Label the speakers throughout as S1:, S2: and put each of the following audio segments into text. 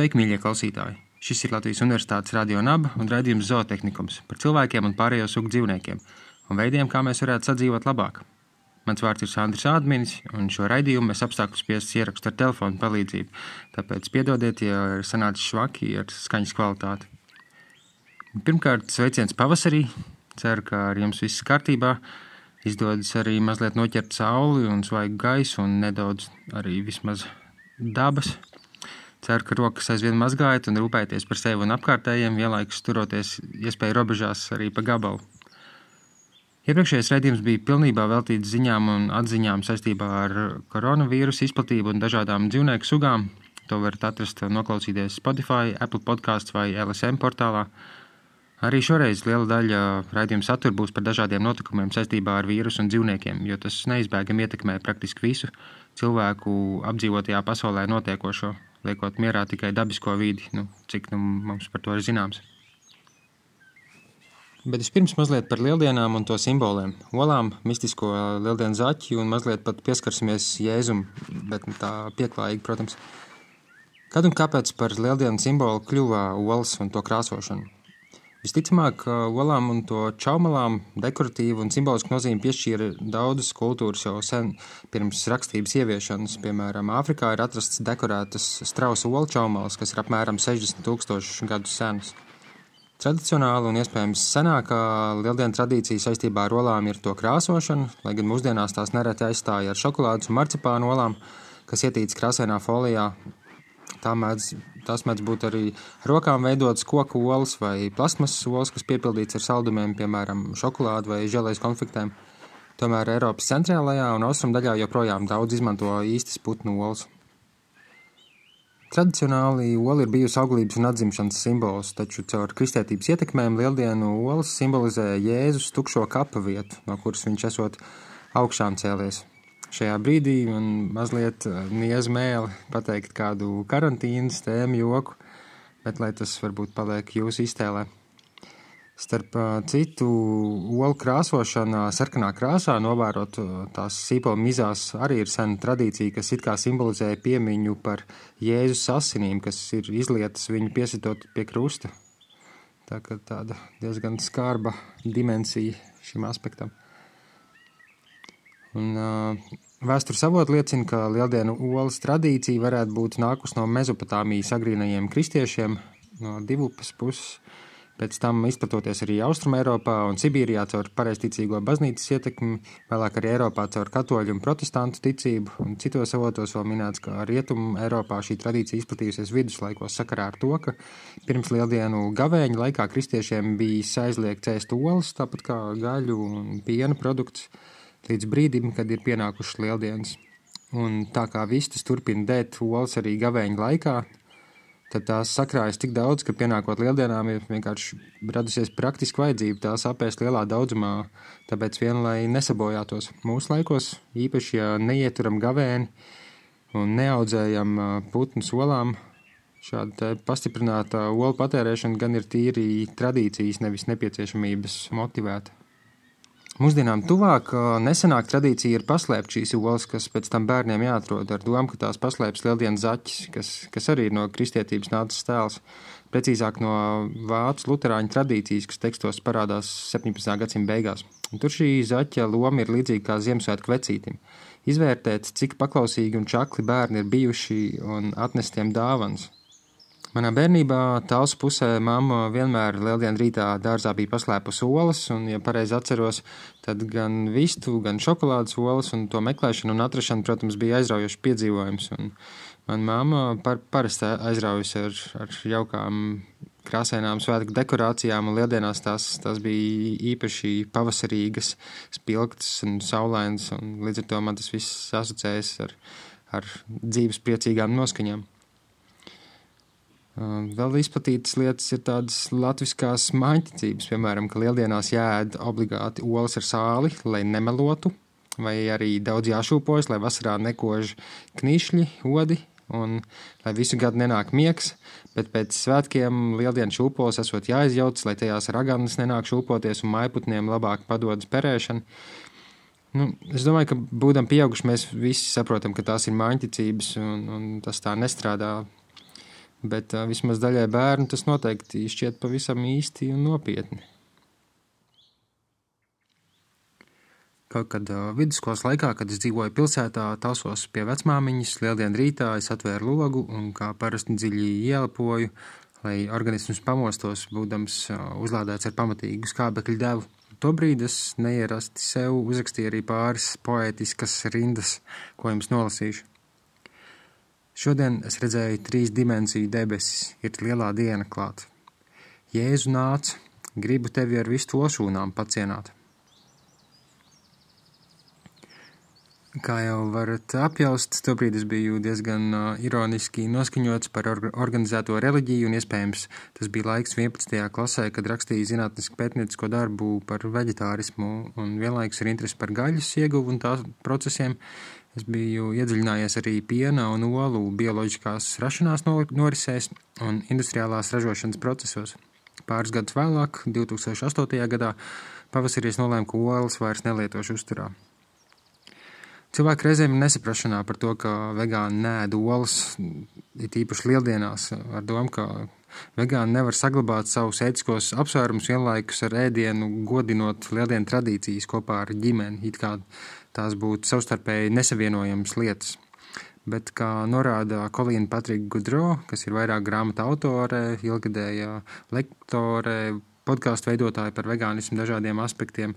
S1: Sveiki, mīļie klausītāji! Šis ir Latvijas Universitātes radio naba un raidījums zootehnikums par cilvēkiem un pārējo sugu dzīvniekiem un veidiem, kā mēs varētu sadzīvot labāk. Mans vārds ir Sandrs Ādminis, un šo raidījumu es apstākļu spiesas ierakstu ar telefonu palīdzību, tāpēc piedodiet, ja ir sanācis švaki ar skaņas kvalitāti. Pirmkārt, sveiciens pavasarī. Ceru, ka ar jums viss kārtībā. Izdodas arī mazliet noķert sauli un svaigu gaisu un nedaudz arī vismaz dabas. Ceru, ka rokas aizvien mazgājat un rūpēties par sevi un apkārtējiem, vienlaikus turoties iespēju robežās arī pa gabalu. Iepriekšējais redzējums bija pilnībā veltīts ziņām un atziņām saistībā ar koronavīrusu izplatību un dažādām dzīvnieku sugām. To varat atrast noklausīties Spotify, Apple podkāstā vai LSM portālā. Arī šoreiz liela daļa raidījuma satura būs par dažādiem notikumiem saistībā ar vīrusu un dzīvniekiem, jo tas neizbēgami ietekmē praktiski visu cilvēku apdzīvotajā pasaulē notiekošo liekot mierā tikai dabisko vidi, nu, cik nu, mums par to ir zināms. Bet vispirms mazliet par lieldienām un to simboliem. Olām, mistisko lieldienu zaķi un mazliet pat pieskarsimies Jēzum, bet tā pieklājīgi, protams. Kad un kāpēc par lieldienu simbolu kļuva olas un to krāsošanu? Visticamāk, olām un to čaumalām dekoratīvu un simbolisku nozīmi piešķīra daudzas kultūras jau sen pirms rakstības ieviešanas. Piemēram, Āfrikā ir atrasts dekorētas strausa olu čaumals, kas ir apmēram 60 tūkstoši gadus senas. Tradicionāli un iespējams senākā lieldienu tradīcija saistībā ar olām ir to krāsošana, lai gan mūsdienās tās nereti aizstāja ar šokolādes un marcipānu olām, kas ietīts krāsainā folijā. Tā mēdz Tas mēdz būt arī rokām veidotas koku olas vai plasmasas olas, kas piepildīts ar saldumiem, piemēram, šokolādi vai žēlējas konfliktēm. Tomēr Eiropas centrālajā un austrumu daļā joprojām daudz izmanto īstas putnu olas. Tradicionāli ola ir bijusi auglības un atzimšanas simbols, taču caur kristietības ietekmēm lieldienu olas simbolizē Jēzus tukšo kapa vietu, no kuras viņš esot augšām cēlies šajā brīdī man mazliet eh, niez mēli pateikt kādu karantīnas tēmu joku, bet lai tas varbūt paliek jūsu iztēlē. Starp eh, citu, olu krāsošanā, sarkanā krāsā, novērot eh, tās sīpola mizās, arī ir sena tradīcija, kas it kā simbolizē piemiņu par Jēzus asinīm, kas ir izlietas viņu piesitot pie krusta. Tā kā tāda diezgan skarba dimensija šim aspektam. Un, uh, Vēstures avoti liecina, ka lieldienu olas tradīcija varētu būt nākus no Mezopotāmijas agrīnajiem kristiešiem, no divupes puses, pēc tam izplatoties arī Austrum Eiropā un Sibīrijā caur pareizticīgo baznīcas ietekmi, vēlāk arī Eiropā caur katoļu un protestantu ticību, un citos avotos vēl minēts, ka Rietumu Eiropā šī tradīcija izplatījusies viduslaikos sakarā ar to, ka pirms lieldienu gavēņa laikā kristiešiem bija aizliegts ēst olas, tāpat kā gaļu un piena produktus līdz brīdim, kad ir pienākušas lieldienas. Un tā kā vistas turpina dēt olas arī gavēņa laikā, tad tās sakrājas tik daudz, ka pienākot lieldienām ir vienkārši radusies praktiski vajadzība tās apēst lielā daudzumā, tāpēc vien, lai nesabojātos mūsu laikos, īpaši, ja neieturam gavēni un neaudzējam putnu solām, šāda pastiprināta olu patērēšana gan ir tīri tradīcijas, nevis nepieciešamības motivēta. Mūsdienām tuvāk nesenāk tradīcija ir paslēpt šīs olas, kas pēc tam bērniem jāatrod ar domu, ka tās paslēps lieldienas zaķis, kas, kas arī ir no kristietības nācis tēls. Precīzāk no vācu luterāņu tradīcijas, kas tekstos parādās 17. gadsimta beigās. Un tur šī zaķa loma ir līdzīga kā Ziemassvētku vecītim. Izvērtēt, cik paklausīgi un čakli bērni ir bijuši un atnestiem dāvans. Manā bērnībā tāls pusē mamma vienmēr lieldienu rītā dārzā bija paslēpusi olas, un, ja pareizi atceros, tad gan vistu, gan šokolādes olas, un to meklēšana un atrašana, protams, bija aizraujošs piedzīvojums. Un man mamma par, parasti aizraujusi ar, ar jaukām krāsainām svētku dekorācijām, un lieldienās tās, tās bija īpaši pavasarīgas, spilgtas un saulainas, un līdz ar to man tas viss asociējas ar, ar dzīves priecīgām noskaņām. Vēl izplatītas lietas ir tādas latviskās mājiņticības, piemēram, ka lieldienās jāēd obligāti olas ar sāli, lai nemelotu, vai arī daudz jāšūpojas, lai vasarā nekož knišļi, odi, un lai visu gadu nenāk miegs, bet pēc svētkiem lieldienu šūpoles esot jāizjauc, lai tajās raganas nenāk šūpoties un maiputniem labāk padodas perēšana. Nu, es domāju, ka būdam pieauguši, mēs visi saprotam, ka tās ir mājiņticības un, un tas tā nestrādā bet uh, vismaz daļai bērnu tas noteikti šķiet pavisam īsti un nopietni. Kaut kad uh, vidusskolas laikā, kad es dzīvoju pilsētā, tausos pie vecmāmiņas, lieldienu rītā es atvēru logu un kā parasti dziļi ielpoju, lai organisms pamostos, būdams uh, uzlādēts ar pamatīgu skābekļu devu. Tobrīd es neierasti sev uzrakstīju arī pāris poētiskas rindas, ko jums nolasīšu. Šodien es redzēju trīs dimensiju debesis, ir lielā diena klāt. Jēzu nāc, gribu tevi ar visu to šūnām pacienāt. Kā jau varat apjaust, tobrīd es biju diezgan uh, ironiski noskaņots par or organizēto reliģiju, un iespējams tas bija laiks 11. klasē, kad rakstīju zinātnisku pētniecisko darbu par veģetārismu, un vienlaikus ir interesi par gaļas ieguvu un tās procesiem. Es biju iedziļinājies arī piena un olu bioloģiskās rašanās norisēs un industriālās ražošanas procesos. Pāris gadus vēlāk, 2008. gadā, pavasarī es nolēmu, ka olas vairs nelietošu uzturā. Cilvēki reizēm ir nesaprašanā par to, ka vegāni nēd olas, it īpaši lieldienās, ar domu, ka vegāni nevar saglabāt savus ētiskos apsvērumus vienlaikus ar ēdienu, godinot lieldienu tradīcijas kopā ar ģimeni, it kā tās būtu savstarpēji nesavienojamas lietas. Bet, kā norāda Kolīna Patrika Gudro, kas ir vairāk grāmatu autore, ilgadēja lektore, podkāstu veidotāja par vegānismu dažādiem aspektiem,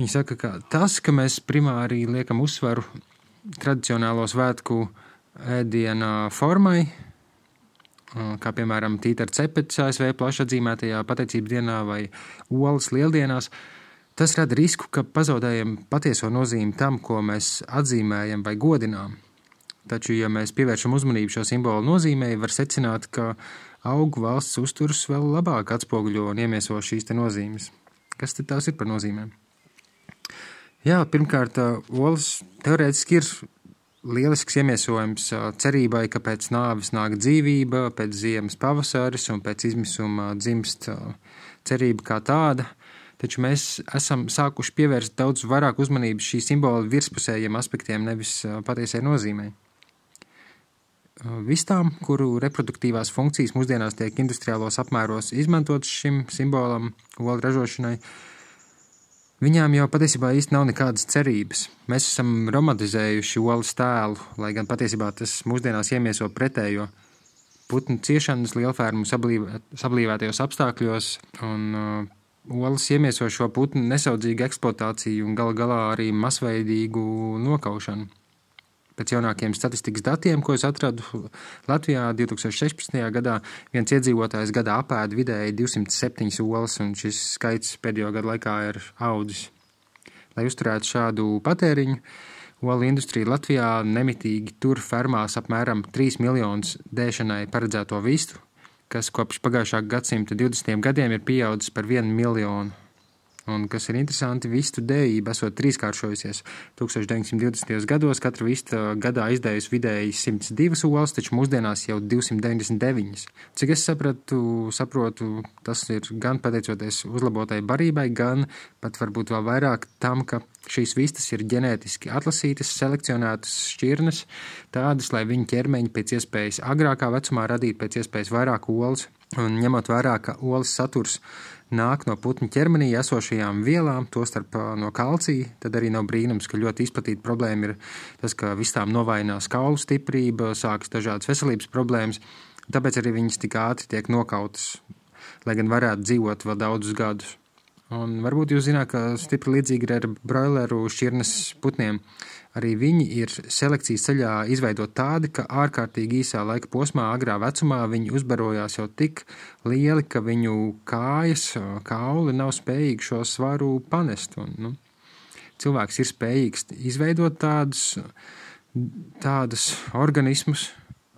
S1: viņa saka, ka tas, ka mēs primāri liekam uzsvaru tradicionālo svētku ēdiena formai, kā piemēram tītara cepets ASV plaši atzīmētajā pateicības dienā vai olas lieldienās, Tas rada risku, ka pazaudējam patieso nozīmi tam, ko mēs atzīmējam vai godinām. Taču, ja mēs pievēršam uzmanību šo simbolu nozīmei, var secināt, ka augu valsts uzturs vēl labāk atspoguļo un iemieso šīs nozīmes. Kas tad tās ir par nozīmēm? Jā, pirmkārt, olas teorētiski ir lielisks iemiesojums cerībai, ka pēc nāves nāk dzīvība, pēc ziemas pavasaris un pēc izmisuma dzimst cerība kā tāda – taču mēs esam sākuši pievērst daudz vairāk uzmanības šī simbola virspusējiem aspektiem, nevis patiesai nozīmei. Vistām, kuru reproduktīvās funkcijas mūsdienās tiek industriālos apmēros izmantotas šim simbolam, olu ražošanai, viņām jau patiesībā īsti nav nekādas cerības. Mēs esam romantizējuši olas tēlu, lai gan patiesībā tas mūsdienās iemieso pretējo putnu ciešanas lielfērmu sablīvētajos apstākļos un uh, Olas iemieso šo putnu nesaudzīgu eksploatāciju un gala galā arī masveidīgu nokaušanu. Pēc jaunākiem statistikas datiem, ko es atradu Latvijā 2016. gadā, viens iedzīvotājs gadā apēda vidēji 207 olas, un šis skaits pēdējo gadu laikā ir audzis. Lai uzturētu šādu patēriņu, olu industrija Latvijā nemitīgi tur fermās apmēram 3 miljonus dēšanai paredzēto vistu, kas kopš pagājušā gadsimta 20 gadiem ir pieaudzis par vienu miljonu. Un, kas ir interesanti, vistu dējība esot trīskāršojusies. 1920. gados katra vista gadā izdējusi vidēji 102 olas, taču mūsdienās jau 299. Cik es sapratu, saprotu, tas ir gan pateicoties uzlabotai barībai, gan pat varbūt vēl vairāk tam, ka šīs vistas ir ģenētiski atlasītas, selekcionētas šķirnes, tādas, lai viņu ķermeņi pēc iespējas agrākā vecumā radītu pēc iespējas vairāk olas. Un ņemot vērā, ka olas saturs nāk no putnu ķermenī esošajām vielām, tostarp no kalcija, tad arī nav brīnums, ka ļoti izplatīta problēma ir tas, ka visām novājinās kaulu stiprība, sākas dažādas veselības problēmas, tāpēc arī viņas tik ātri tiek nokautas, lai gan varētu dzīvot vēl daudzus gadus. Un varbūt jūs zināt, ka stipri līdzīgi ir ar broileru šķirnes putniem. Arī viņi ir selekcijas ceļā izveidot tādi, ka ārkārtīgi īsā laika posmā, agrā vecumā, viņi uzbarojās jau tik lieli, ka viņu kājas, kauli nav spējīgi šo svaru panest. Un, nu, cilvēks ir spējīgs izveidot tādus, tādus organismus,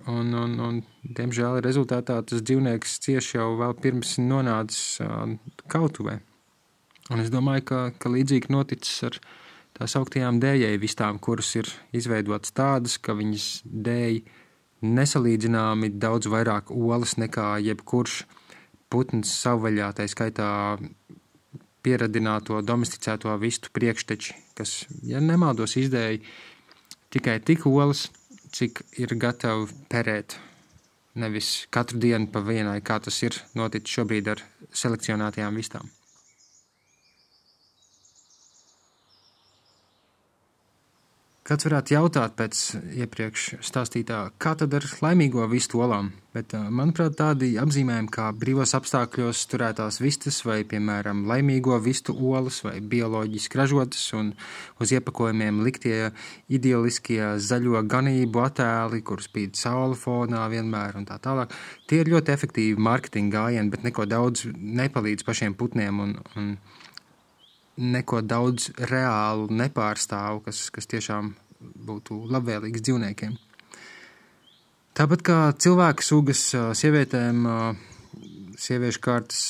S1: un, un, un diemžēl rezultātā tas dzīvnieks cieši jau vēl pirms nonācis kautuvē. Un es domāju, ka, ka līdzīgi noticis ar tās augtajām dējēju vistām, kuras ir izveidotas tādas, ka viņas dēja nesalīdzināmi daudz vairāk olas nekā jebkurš putns savvaļā, tā skaitā pieradināto, domesticēto vistu priekšteči, kas, ja nemaldos, izdēja tikai tik olas, cik ir gatavi perēt. Nevis katru dienu pa vienai, kā tas ir noticis šobrīd ar selekcionētajām vistām. Kāds varētu jautāt pēc iepriekš stāstītā, kā tad ar laimīgo vistu olām? Bet, manuprāt, tādi apzīmējumi kā brīvos apstākļos turētās vistas vai, piemēram, laimīgo vistu olas vai bioloģiski ražotas un uz iepakojumiem liktie ideāliskie zaļo ganību attēli, kur spīd saule fonā vienmēr un tā tālāk. Tie ir ļoti efektīvi mārketinga gājieni, bet neko daudz nepalīdz pašiem putniem un, un neko daudz reālu nepārstāvu, kas, kas tiešām būtu labvēlīgs dzīvniekiem. Tāpat kā cilvēku sugas sievietēm, sieviešu kārtas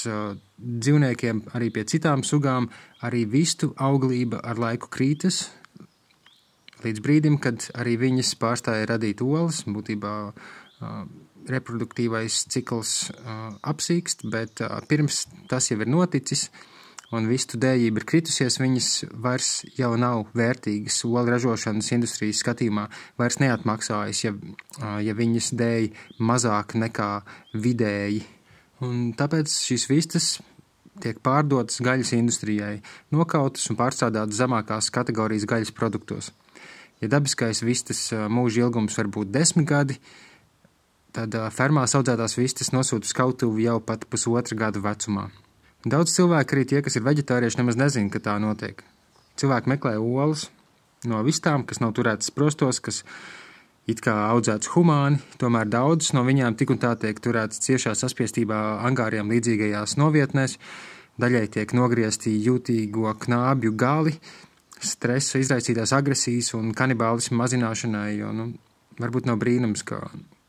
S1: dzīvniekiem, arī pie citām sugām, arī vistu auglība ar laiku krītas. Līdz brīdim, kad arī viņas pārstāja radīt olas, būtībā reproduktīvais cikls apsīkst, bet pirms tas jau ir noticis, un vistu dējība ir kritusies, viņas vairs jau nav vērtīgas olu ražošanas industrijas skatījumā, vairs neatmaksājas, ja, ja viņas dēja mazāk nekā vidēji. Un tāpēc šīs vistas tiek pārdotas gaļas industrijai, nokautas un pārstrādātas zemākās kategorijas gaļas produktos. Ja dabiskais vistas mūža ilgums var būt desmit gadi, tad fermās audzētās vistas nosūta uz kautuvi jau pat pusotra gada vecumā. Daudz cilvēku, arī tie, kas ir veģetārieši, nemaz nezina, ka tā notiek. Cilvēki meklē olas no vistām, kas nav turētas prostos, kas it kā audzētas humāni, tomēr daudzas no viņām tik un tā tiek turētas ciešā saspiestībā angāriem līdzīgajās novietnēs, daļai tiek nogriezti jūtīgo knābju gali, stresa izraisītās agresijas un kanibālismu mazināšanai, jo, nu, varbūt nav brīnums, ka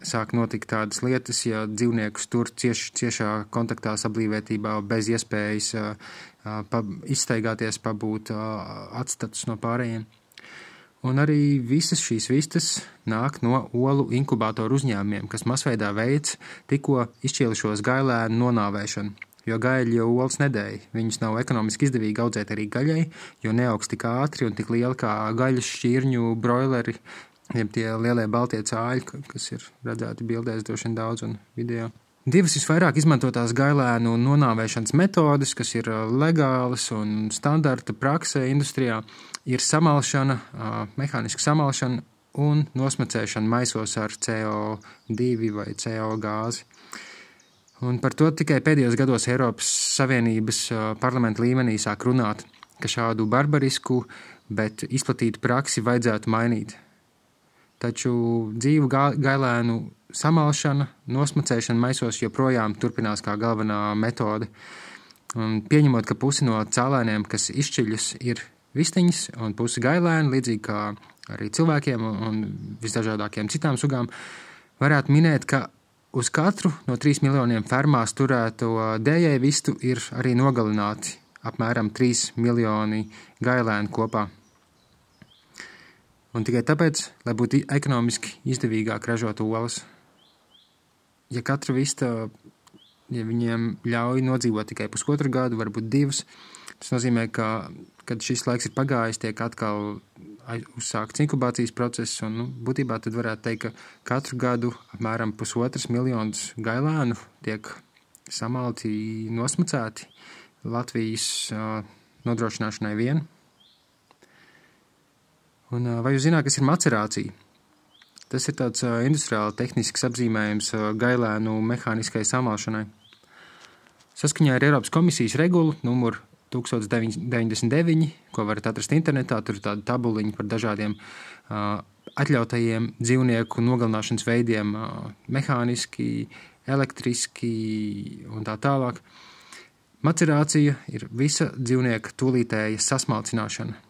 S1: sāk notikt tādas lietas, ja dzīvniekus tur cieš, ciešā kontaktā, sablīvētībā, bez iespējas pa, izstaigāties, pabūt atstatus no pārējiem. Un arī visas šīs vistas nāk no olu inkubātoru uzņēmumiem, kas masveidā veids tikko izšķīlušos gailēnu nonāvēšanu. Jo gaļi jau olas nedēļa. Viņus nav ekonomiski izdevīgi audzēt arī gaļai, jo neaugs tik ātri un tik liela kā gaļas šķirņu broileri jeb tie lielie baltie cāļi, kas ir redzēti bildēs droši vien daudz un video. Divas visvairāk izmantotās gailēnu nonāvēšanas metodes, kas ir legālas un standarta praksē industrijā, ir samalšana, mehāniska samalšana un nosmacēšana maisos ar CO2 vai CO gāzi. Un par to tikai pēdējos gados Eiropas Savienības parlamenta līmenī sāk runāt, ka šādu barbarisku, bet izplatītu praksi vajadzētu mainīt taču dzīvu gailēnu samalšana, nosmacēšana maisos joprojām turpinās kā galvenā metode. Un pieņemot, ka pusi no cēlēniem, kas izšķiļas, ir vistiņas un pusi gailēni, līdzīgi kā arī cilvēkiem un visdažādākiem citām sugām, varētu minēt, ka uz katru no 3 miljoniem fermās turēto dējēju vistu ir arī nogalināti apmēram 3 miljoni gailēnu kopā. Un tikai tāpēc, lai būtu ekonomiski izdevīgāk ražot olas, ja katra vista, ja viņiem ļauj nodzīvot tikai pusotru gadu, varbūt divus, tas nozīmē, ka, kad šis laiks ir pagājis, tiek atkal uzsākts inkubācijas process, un nu, būtībā tad varētu teikt, ka katru gadu apmēram pusotras miljonus gailēnu tiek samalti, nosmacēti Latvijas uh, nodrošināšanai vien. Un, vai jūs zināt, kas ir macerācija? Tas ir tāds industriāli tehnisks apzīmējums gailēnu mehāniskai samalšanai. Saskaņā ar Eiropas komisijas regulu numuru 1099, ko varat atrast internetā, tur ir tāda tabuliņa par dažādiem uh, atļautajiem dzīvnieku nogalināšanas veidiem, uh, mehāniski, elektriski un tā tālāk. Macerācija ir visa dzīvnieka tūlītēja sasmalcināšana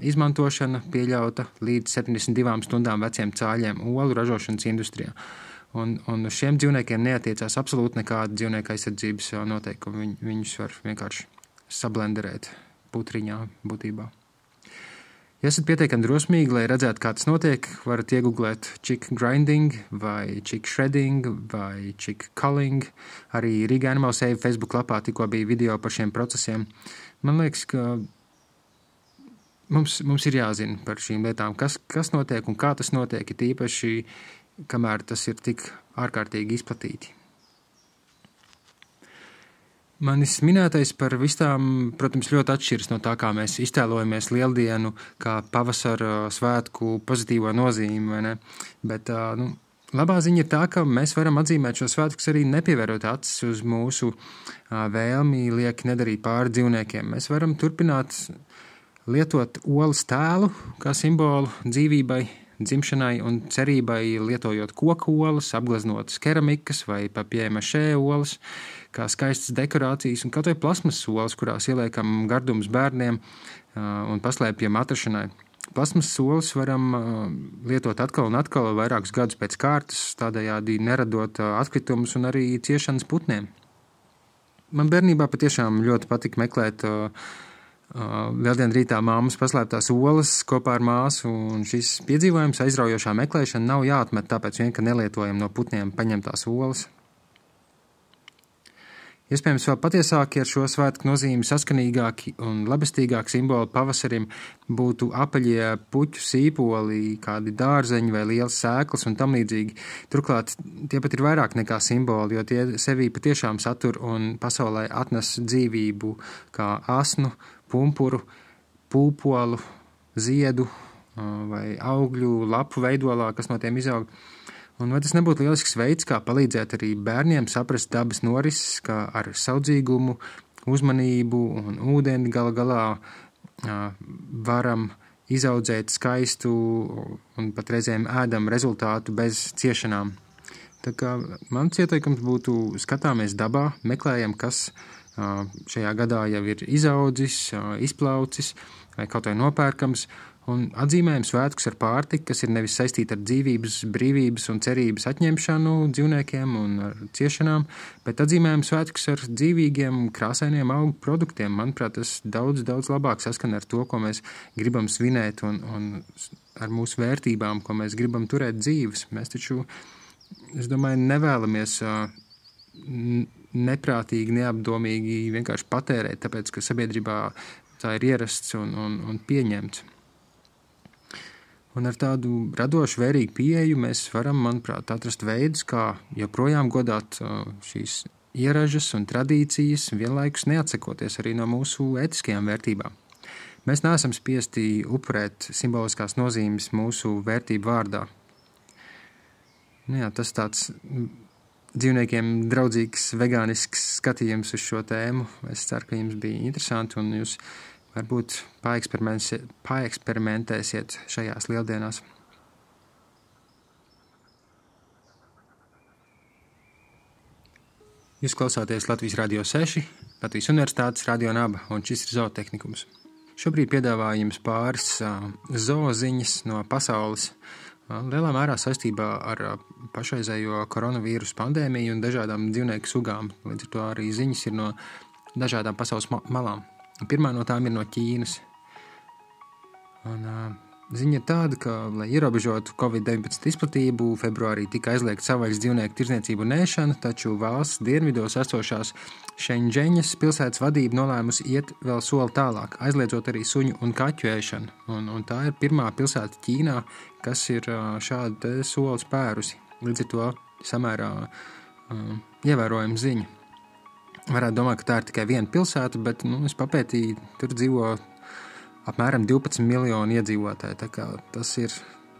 S1: izmantošana pieļauta līdz 72 stundām veciem cāļiem olu ražošanas industrijā. Un, un uz šiem dzīvniekiem neatiecās absolūti nekāda dzīvnieka aizsardzības noteikuma. Viņ, viņus var vienkārši sablenderēt putriņā būtībā. Ja esat pietiekami drosmīgi, lai redzētu, kā tas notiek, varat iegūt chick grinding, vai chick shredding, vai chick culling. Arī Riga Animal Save Facebook lapā tikko bija video par šiem procesiem. Man liekas, ka mums, mums ir jāzina par šīm lietām, kas, kas notiek un kā tas notiek, it īpaši, kamēr tas ir tik ārkārtīgi izplatīti. Manis minētais par vistām, protams, ļoti atšķiras no tā, kā mēs iztēlojamies lieldienu, kā pavasara svētku pozitīvo nozīmi. Bet nu, labā ziņa ir tā, ka mēs varam atzīmēt šo svētkus arī nepievērot acis uz mūsu vēlmi lieki nedarīt pāri dzīvniekiem. Mēs varam turpināt lietot olas tēlu kā simbolu dzīvībai, dzimšanai un cerībai, lietojot koku olas, apgleznotas keramikas vai papieža šē olas, kā skaistas dekorācijas un kaut vai plasmas olas, kurās ieliekam gardumus bērniem un paslēpjam atrašanai. Plasmas solis varam lietot atkal un atkal, vairākus gadus pēc kārtas, tādējādi neradot atkritumus un arī ciešanas putniem. Man bērnībā patiešām ļoti patika meklēt uh, Lieldienu rītā māmas paslēptās olas kopā ar māsu, un šis piedzīvojums, aizraujošā meklēšana, nav jāatmet tāpēc vien, ka nelietojam no putniem paņemtās olas. Iespējams, vēl patiesāki ar šo svētku nozīmi saskanīgāki un labestīgāki simboli pavasarim būtu apaļie puķu sīpoli, kādi dārzeņi vai liels sēklas un tam līdzīgi. Turklāt tie pat ir vairāk nekā simboli, jo tie sevī patiešām satur un pasaulē atnes dzīvību kā asnu, pumpuru, pūpolu, ziedu vai augļu lapu veidolā, kas no tiem izaug. Un vai tas nebūtu lielisks veids, kā palīdzēt arī bērniem saprast dabas norises, kā ar saudzīgumu, uzmanību un ūdeni gala galā varam izaudzēt skaistu un pat reizēm ēdamu rezultātu bez ciešanām. Tā kā mans ieteikums būtu skatāmies dabā, meklējam, kas šajā gadā jau ir izaudzis, izplaucis vai kaut vai nopērkams, un atzīmējam svētkus ar pārtiku, kas ir nevis saistīta ar dzīvības, brīvības un cerības atņemšanu dzīvniekiem un ciešanām, bet atzīmējam svētkus ar dzīvīgiem, krāsainiem augu produktiem. Manuprāt, tas daudz, daudz labāk saskan ar to, ko mēs gribam svinēt un, un ar mūsu vērtībām, ko mēs gribam turēt dzīves. Mēs taču, es domāju, nevēlamies neprātīgi, neapdomīgi vienkārši patērēt, tāpēc ka sabiedrībā tā ir ierasts un, un, un pieņemts. Un ar tādu radošu, vērīgu pieeju mēs varam, manuprāt, atrast veidus, kā joprojām godāt šīs ieražas un tradīcijas, vienlaikus neatsakoties arī no mūsu etiskajām vērtībām. Mēs neesam spiesti upurēt simboliskās nozīmes mūsu vērtību vārdā. Nu jā, tas tāds dzīvniekiem draudzīgs, vegānisks skatījums uz šo tēmu. Es ceru, ka jums bija interesanti un jūs Varbūt paeksperimentēsiet šajās lieldienās. Jūs klausāties Latvijas Rādio 6, Latvijas Universitātes Radio Naba, un šis ir zootehnikums. Šobrīd piedāvāju jums pāris zooziņas no pasaules, lielā mērā saistībā ar pašreizējo koronavīrus pandēmiju un dažādām dzīvnieku sugām. Līdz ar to arī ziņas ir no dažādām pasaules malām. Pirmā no tām ir no Ķīnas. Un, uh, ziņa ir tāda, ka, lai ierobežotu Covid-19 izplatību, februārī tika aizliegta savvaļas dzīvnieku tirzniecību un ēšana, taču valsts dienvidos esošās Šenģeņas pilsētas vadība nolēmusi iet vēl soli tālāk, aizliedzot arī suņu un kaķu ēšanu. Un, un tā ir pirmā pilsēta Ķīnā, kas ir šādu soli spērusi. Līdz ar to samērā uh, ievērojama ziņa varētu domāt, ka tā ir tikai viena pilsēta, bet nu, es papētīju, tur dzīvo apmēram 12 miljoni iedzīvotāji. Tas ir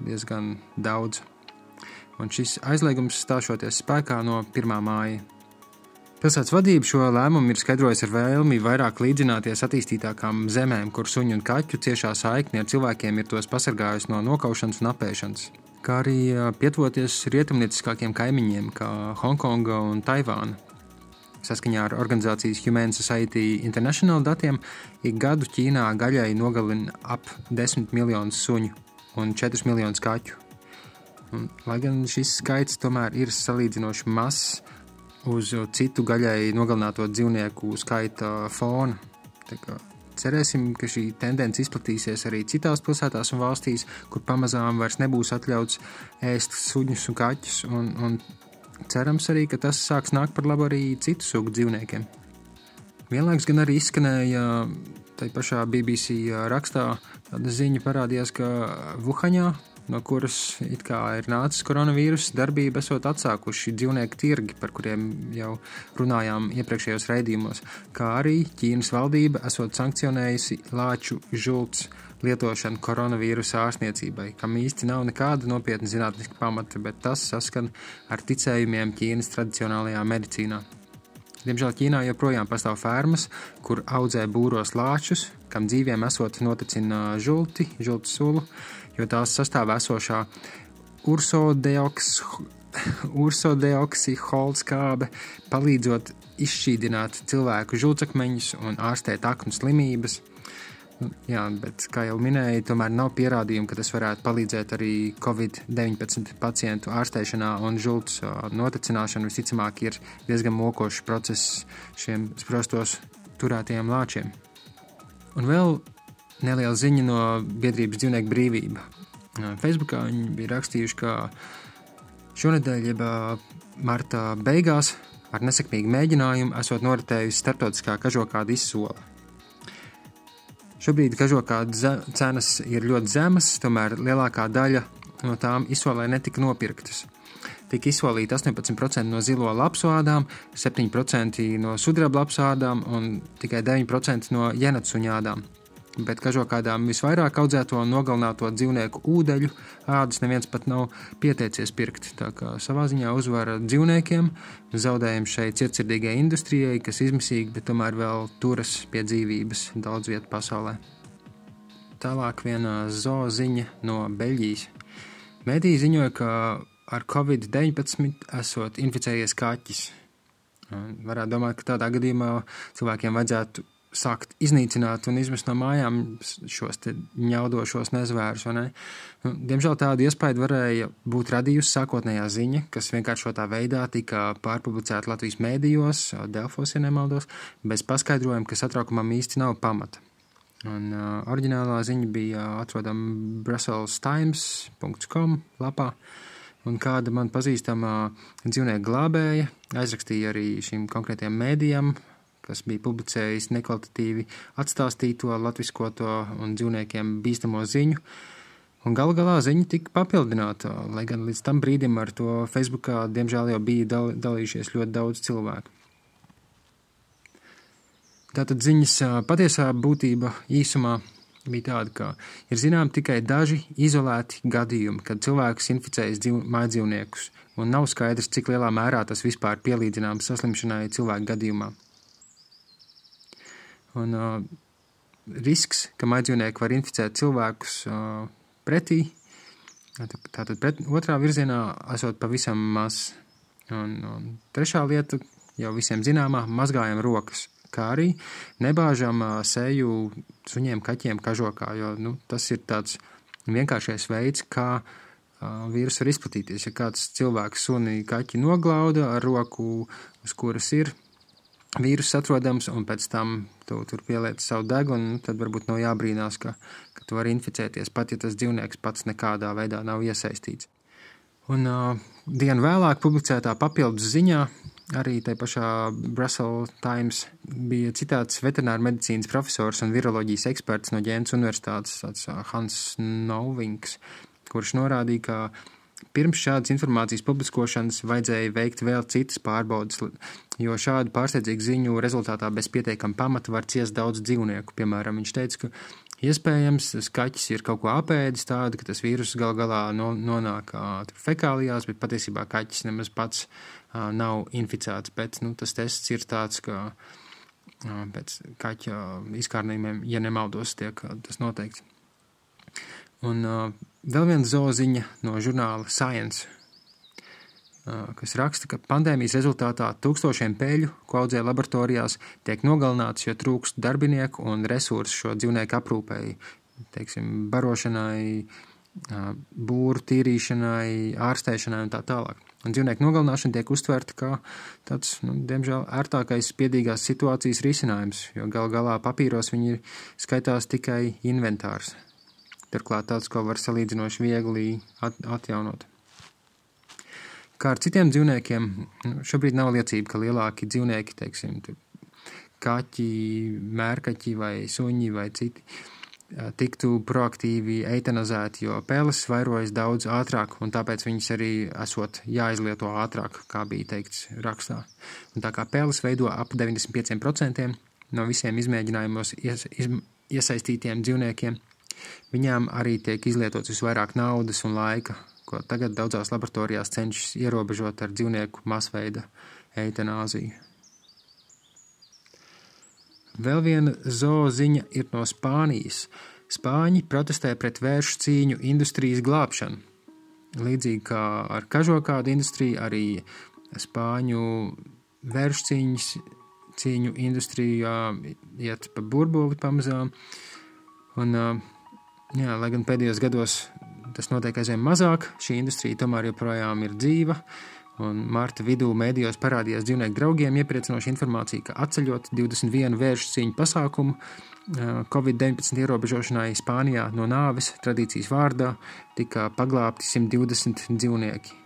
S1: diezgan daudz. Un šis aizliegums stāšoties spēkā no 1. māja. Pilsētas vadība šo lēmumu ir skaidrojusi ar vēlmi vairāk līdzināties attīstītākām zemēm, kur suņu un kaķu ciešā saikne ar cilvēkiem ir tos pasargājusi no nokaušanas un apēšanas, kā arī pietuvoties rietumnieciskākiem kaimiņiem, kā Hongkonga un Taivāna. Saskaņā ar organizācijas Humane Society International datiem, ik gadu Ķīnā gaļai nogalina ap 10 miljonus suņu un 4 miljonus kaķu. Un, lai gan šis skaits tomēr ir salīdzinoši mazs uz citu gaļai nogalināto dzīvnieku skaita fona. Cerēsim, ka šī tendence izplatīsies arī citās pilsētās un valstīs, kur pamazām vairs nebūs atļauts ēst suņus un kaķus, un, un cerams arī, ka tas sāks nākt par labu arī citu sugu dzīvniekiem. Vienlaikus gan arī izskanēja tai pašā BBC rakstā tāda ziņa parādījās, ka Vuhaņā no kuras ir nācis koronavīrusa darbība, esot atsākuši dzīvnieku tirgi, par kuriem jau runājām iepriekšējos raidījumos, kā arī Ķīnas valdība esot sankcionējusi lāču žults lietošanu koronavīrusa ārstniecībai, kam īsti nav nekāda nopietna zinātniska pamata, bet tas saskan ar ticējumiem Ķīnas tradicionālajā medicīnā. Diemžēl Ķīnā joprojām pastāv fermas, kur audzē būros lāčus, kam dzīviem esot noticina žulti, žultu sulu, jo tās sastāvā esošā ursodeoksiholskābe palīdzot izšķīdināt cilvēku žulcakmeņus un ārstēt aknu slimības. Jā, bet, kā jau minēju, tomēr nav pierādījumu, ka tas varētu palīdzēt arī Covid-19 pacientu ārstēšanā, un žults noticināšana visticamāk ir diezgan mokošs process šiem sprostos turētajiem lāčiem. Un vēl neliela ziņa no biedrības dzīvnieku brīvība. Facebookā viņi bija rakstījuši, ka šonadēļ, jeb marta beigās, ar nesekmīgu mēģinājumu esot noritējusi starptautiskā kažokāda izsola. Šobrīd kažokāda cenas ir ļoti zemas, tomēr lielākā daļa no tām izsolē netika nopirktas. Tika izsolīta 18% no zilo lapsādām, 7% no sudraba lapsādām un tikai 9% no jenatsuņādām bet kažokādām visvairāk audzēto un nogalināto dzīvnieku ūdeņu ādas neviens pat nav pieteicies pirkt. Tā kā savā ziņā uzvara dzīvniekiem, zaudējumi šai cietsirdīgajai industrijai, kas izmisīgi, bet tomēr vēl turas pie dzīvības daudz vietu pasaulē. Tālāk viena zooziņa no Beļģijas. Mēdī ziņoja, ka ar covid-19 esot inficējies kaķis. Varētu domāt, ka tādā gadījumā cilvēkiem vajadzētu sākt iznīcināt un izmest no mājām šos ņaudošos nezvērus. Ne? Nu, diemžēl tādu iespēju varēja būt radījusi sākotnējā ziņa, kas vienkāršotā veidā tika pārpublicēta Latvijas mēdījos, Delfos, ja nemaldos, bez paskaidrojuma, ka satraukumam īsti nav pamata. Un, uh, oriģinālā ziņa bija atrodama bruselstimes.com lapā, un kāda man pazīstama dzīvnieku glābēja aizrakstīja arī šim konkrētajam mēdījam kas bija publicējis nekvalitatīvi atstāstīto, latviskoto un dzīvniekiem bīstamo ziņu. Un gal galā ziņa tika papildināta, lai gan līdz tam brīdim ar to Facebookā diemžēl jau bija dal, dalījušies ļoti daudz cilvēku. Tātad ziņas patiesā būtība īsumā bija tāda, ka ir zinām tikai daži izolēti gadījumi, kad cilvēks inficējas dzīv, mājdzīvniekus, un nav skaidrs, cik lielā mērā tas vispār pielīdzināms saslimšanai cilvēku gadījumā. Un, uh, risks, ka maidzīvnieki var inficēt cilvēkus uh, pretī, tātad pret, otrā virzienā esot pavisam maz. Un, un trešā lieta, jau visiem zināmā, mazgājam rokas, kā arī nebāžam seju suņiem, kaķiem, kažokā, jo nu, tas ir tāds vienkāršais veids, kā vīrusu var izplatīties. Ja kāds cilvēks suni kaķi noglauda ar roku, uz kuras ir vīrus atrodams, un pēc tam tu tur pieliec savu degunu, nu, tad varbūt nav jābrīnās, ka, ka tu vari inficēties, pat ja tas dzīvnieks pats nekādā veidā nav iesaistīts. Un uh, dienu vēlāk publicētā papildus ziņā arī tajā pašā Brussels Times bija citāts veterināra medicīnas profesors un viroloģijas eksperts no Ģēnas universitātes, Hans Novings, kurš norādīja, ka Pirms šādas informācijas publiskošanas vajadzēja veikt vēl citas pārbaudas, jo šādu pārsteidzīgu ziņu rezultātā bez pietiekama pamata var ciest daudz dzīvnieku. Piemēram, viņš teica, ka iespējams kaķis ir kaut ko apēdis tādu, ka tas vīrus gal galā no, nonāk fekālijās, bet patiesībā kaķis nemaz pats uh, nav inficēts. Bet nu, tas tests ir tāds, ka uh, pēc kaķa izkārnījumiem, ja nemaldos, tiek tas noteikts. Un uh, vēl viena zooziņa no žurnāla Science. kas raksta, ka pandēmijas rezultātā tūkstošiem peļu, ko audzē laboratorijās, tiek nogalināts, jo trūkst darbinieku un resursu šo dzīvnieku aprūpēji, teiksim, barošanai, būru tīrīšanai, ārstēšanai un tā tālāk. Un dzīvnieku nogalināšana tiek uztverta kā tāds, nu, diemžēl, ērtākais spiedīgās situācijas risinājums, jo gal galā papīros viņi skaitās tikai inventārs. Turklāt tāds, ko var salīdzinoši viegli at atjaunot. Kā ar citiem dzīvniekiem, nu, šobrīd nav liecība, ka lielāki dzīvnieki, teiksim, kaķi, mērkaķi vai suņi vai citi, tiktu proaktīvi eitanazēti, jo pēles vairojas daudz ātrāk, un tāpēc viņas arī esot jāizlieto ātrāk, kā bija teikts rakstā. Un tā kā pēles veido ap 95% no visiem izmēģinājumos ies, iz, iesaistītiem dzīvniekiem, viņām arī tiek izlietots visvairāk naudas un laika, ko tagad daudzās laboratorijās cenšas ierobežot ar dzīvnieku masveida eitanāziju. Vēl viena zooziņa ir no Spānijas. Spāņi protestē pret vēršu cīņu industrijas glābšanu. Līdzīgi kā ar kažokādu industriju, arī spāņu vēršu cīņas, cīņu industrijā iet pa burbuli pamazām. Un, jā, lai gan pēdējos gados tas notiek aizvien mazāk, šī industrija tomēr joprojām ir dzīva. Un marta vidū mēdījos parādījās dzīvnieku draugiem iepriecinoša informācija, ka atceļot 21 vēršu cīņu pasākumu Covid-19 ierobežošanai Spānijā no nāves tradīcijas vārdā tika paglābti 120 dzīvnieki.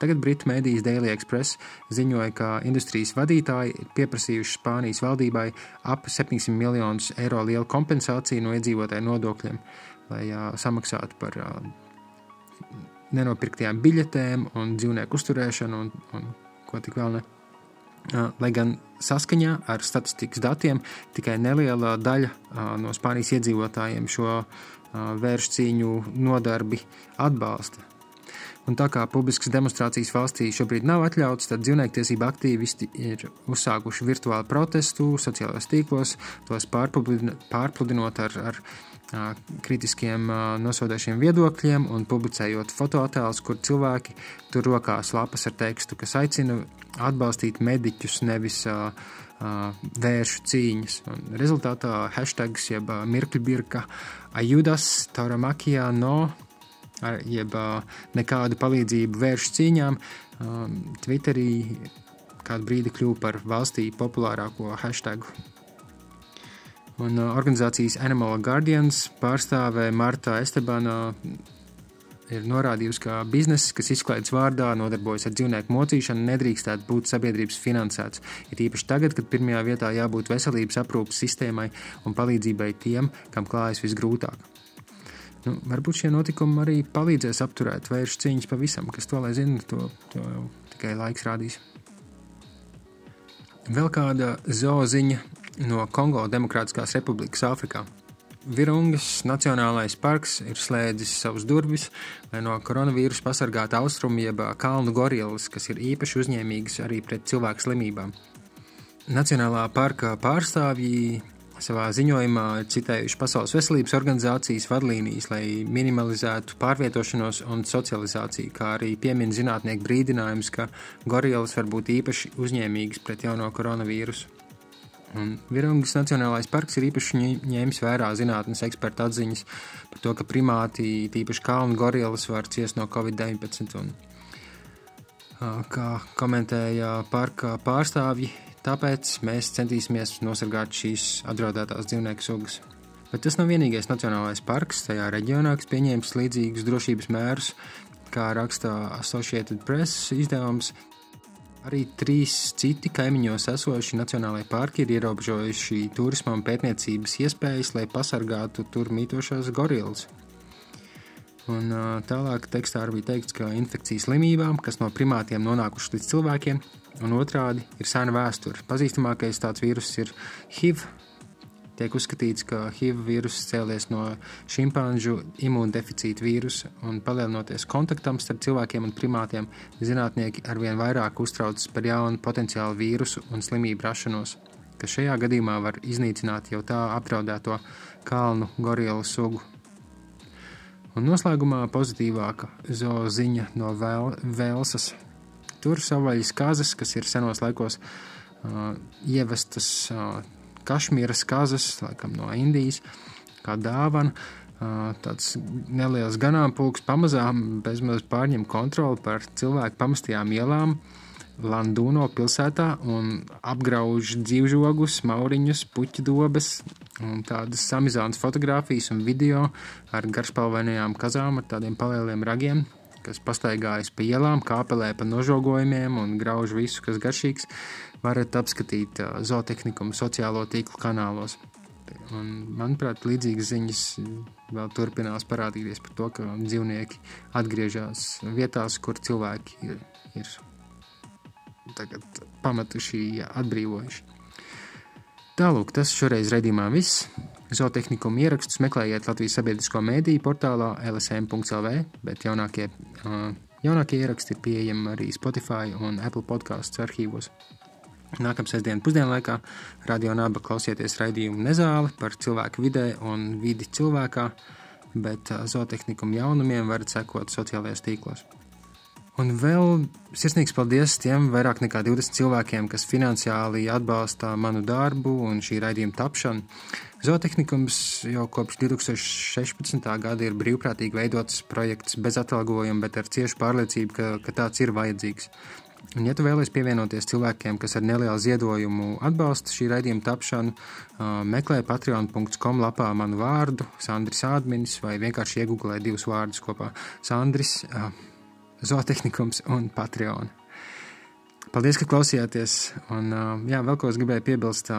S1: Tagad Britu mēdīs Daily Express ziņoja, ka industrijas vadītāji ir pieprasījuši Spānijas valdībai ap 700 miljonus eiro lielu kompensāciju no iedzīvotāju nodokļiem, lai samaksātu par nenopirktajām biļetēm un dzīvnieku uzturēšanu un, un ko tik vēl ne. Lai gan saskaņā ar statistikas datiem tikai neliela daļa no Spānijas iedzīvotājiem šo vēršu cīņu nodarbi atbalsta. Un tā kā publiskas demonstrācijas valstī šobrīd nav atļauts, tad dzīvniektiesība aktīvisti ir uzsākuši virtuālu protestu sociālajos tīklos, tos pārpludinot ar, ar kritiskiem nosodāšiem viedokļiem un publicējot fotoattēlus, kur cilvēki tur rokās lapas ar tekstu, kas aicina atbalstīt mediķus, nevis uh, vēršu cīņas. Un rezultātā hashtags jeb mirkļbirka ajudas tauramakijā no, jeb nekādu palīdzību vēršu cīņām, Twitterī kādu brīdi kļuva par valstī populārāko hashtagu Un uh, organizācijas Animal Guardians pārstāvē Marta Estebana ir norādījusi, ka bizness, kas izklaides vārdā nodarbojas ar dzīvnieku mocīšanu, nedrīkstētu būt sabiedrības finansēts. Ir īpaši tagad, kad pirmajā vietā jābūt veselības aprūpas sistēmai un palīdzībai tiem, kam klājas visgrūtāk. Nu, varbūt šie notikumi arī palīdzēs apturēt vēršu cīņas pavisam, kas to lai zina, to, to tikai laiks rādīs. Vēl kāda zooziņa no Kongo Demokrātiskās Republikas Āfrikā. Virungas Nacionālais parks ir slēdzis savus durvis, lai no koronavīrusa pasargātu austrumu jeb kalnu gorilas, kas ir īpaši uzņēmīgas arī pret cilvēku slimībām. Nacionālā parka pārstāvji savā ziņojumā citējuši Pasaules veselības organizācijas vadlīnijas, lai minimalizētu pārvietošanos un socializāciju, kā arī piemin zinātnieku brīdinājumus, ka gorilas var būt īpaši uzņēmīgas pret jauno koronavīrusu. Virungas Nacionālais parks ir īpaši ņēmis vērā zinātnes ekspertu atziņas par to, ka primāti, tīpaši kalnu gorilas, var ciest no Covid-19. Un, kā komentēja parka pārstāvji, tāpēc mēs centīsimies nosargāt šīs apdraudētās dzīvnieku sugas. Bet tas nav vienīgais nacionālais parks tajā reģionā, kas pieņēmis līdzīgus drošības mērus, kā raksta Associated Press izdevums. Arī trīs citi kaimiņos esoši nacionālajie parki ir ierobežojuši turisma un pētniecības iespējas, lai pasargātu tur mītošās gorilas. Un, tālāk tekstā arī bija teikts, ka infekcijas slimībām, kas no primātiem nonākušas līdz cilvēkiem, un otrādi ir sena vēsture. Pazīstamākais tāds vīrus ir HIV, Tiek uzskatīts, ka HIV vīruss cēlies no šimpanžu imūndeficīta vīrusa un palielinoties kontaktam starp cilvēkiem un primātiem, zinātnieki arvien vairāk uztraucas par jaunu potenciālu vīrusu un slimību rašanos, kas šajā gadījumā var iznīcināt jau tā apdraudēto kalnu gorilu sugu. Un noslēgumā pozitīvāka zooziņa no Vēl Velsas. tur savvaļas kazas, kas ir senos laikos uh, ievestas uh, kašmīras kazas, laikam no Indijas, kā dāvana. Tāds neliels ganāmpulks pamazām bezmaz pārņem kontroli par cilvēku pamestajām ielām. Landūno pilsētā un apgrauž dzīvžogus, mauriņus, puķu dobes tādas samizānas fotografijas un video ar garšpalvainajām kazām ar tādiem palieliem ragiem, kas pastaigājas pa ielām, kāpelē pa nožogojumiem un grauž visu, kas garšīgs, varat apskatīt zootehniku sociālo tīklu kanālos. Un, manuprāt, līdzīgas ziņas vēl turpinās parādīties par to, ka dzīvnieki atgriežas vietās, kur cilvēki ir, ir pametuši, atbrīvojuši. Tālūk, tas šoreiz redzījumā viss. Zootehnikuma ierakstus meklējiet Latvijas sabiedrisko mēdīju portālā lsm.lv, bet jaunākie, jaunākie ieraksti ir pieejami arī Spotify un Apple podkāstu arhīvos. Nākamā sestdienas pusdienlaikā radio naba klausieties raidījumu nezāli par cilvēku vidē un vidi cilvēkā, bet zootehnikuma jaunumiem varat sekot sociālajos tīklos. Un vēl sirsnīgs paldies tiem vairāk nekā 20 cilvēkiem, kas finansiāli atbalsta manu darbu un šī raidījuma tapšanu. Zootehnikums jau kopš 2016. gada ir brīvprātīgi veidots projekts bez atalgojuma, bet ar ciešu pārliecību, ka, ka tāds ir vajadzīgs. Un, ja tu vēlies pievienoties cilvēkiem, kas ar nelielu ziedojumu atbalsta šī raidījuma tapšanu, meklē patreon.com lapā manu vārdu, Sandris Ādminis, vai vienkārši iegūlē divus vārdus kopā - Sandris, Zootehnikums un Patreon. Paldies, ka klausījāties. Un, jā, vēl ko es gribēju piebilst,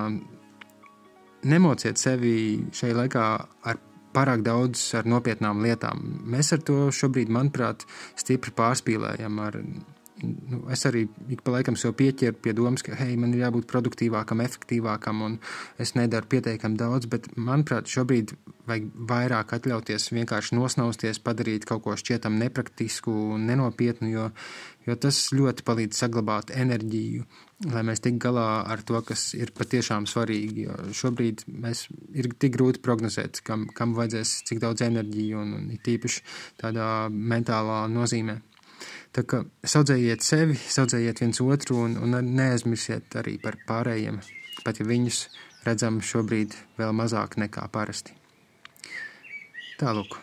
S1: nemociet sevi šajā laikā ar pārāk daudz ar nopietnām lietām. Mēs ar to šobrīd, manuprāt, stipri pārspīlējam ar nu, es arī ik pa laikam sev pieķeru pie domas, ka hei, man ir jābūt produktīvākam, efektīvākam, un es nedaru pietiekami daudz, bet manuprāt, šobrīd vajag vairāk atļauties vienkārši nosnausties, padarīt kaut ko šķietam nepraktisku un nenopietnu, jo, jo tas ļoti palīdz saglabāt enerģiju, lai mēs tik galā ar to, kas ir patiešām svarīgi. Jo šobrīd mēs ir tik grūti prognozēt, kam, kam vajadzēs cik daudz enerģiju un, un tīpaši tādā mentālā nozīmē. Tā kā saudzējiet sevi, saudzējiet viens otru un, un neaizmirsiet arī par pārējiem, pat ja viņus redzam šobrīd vēl mazāk nekā parasti. Tālūk.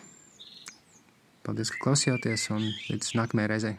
S1: Paldies, ka klausījāties un līdz nākamajai reizei.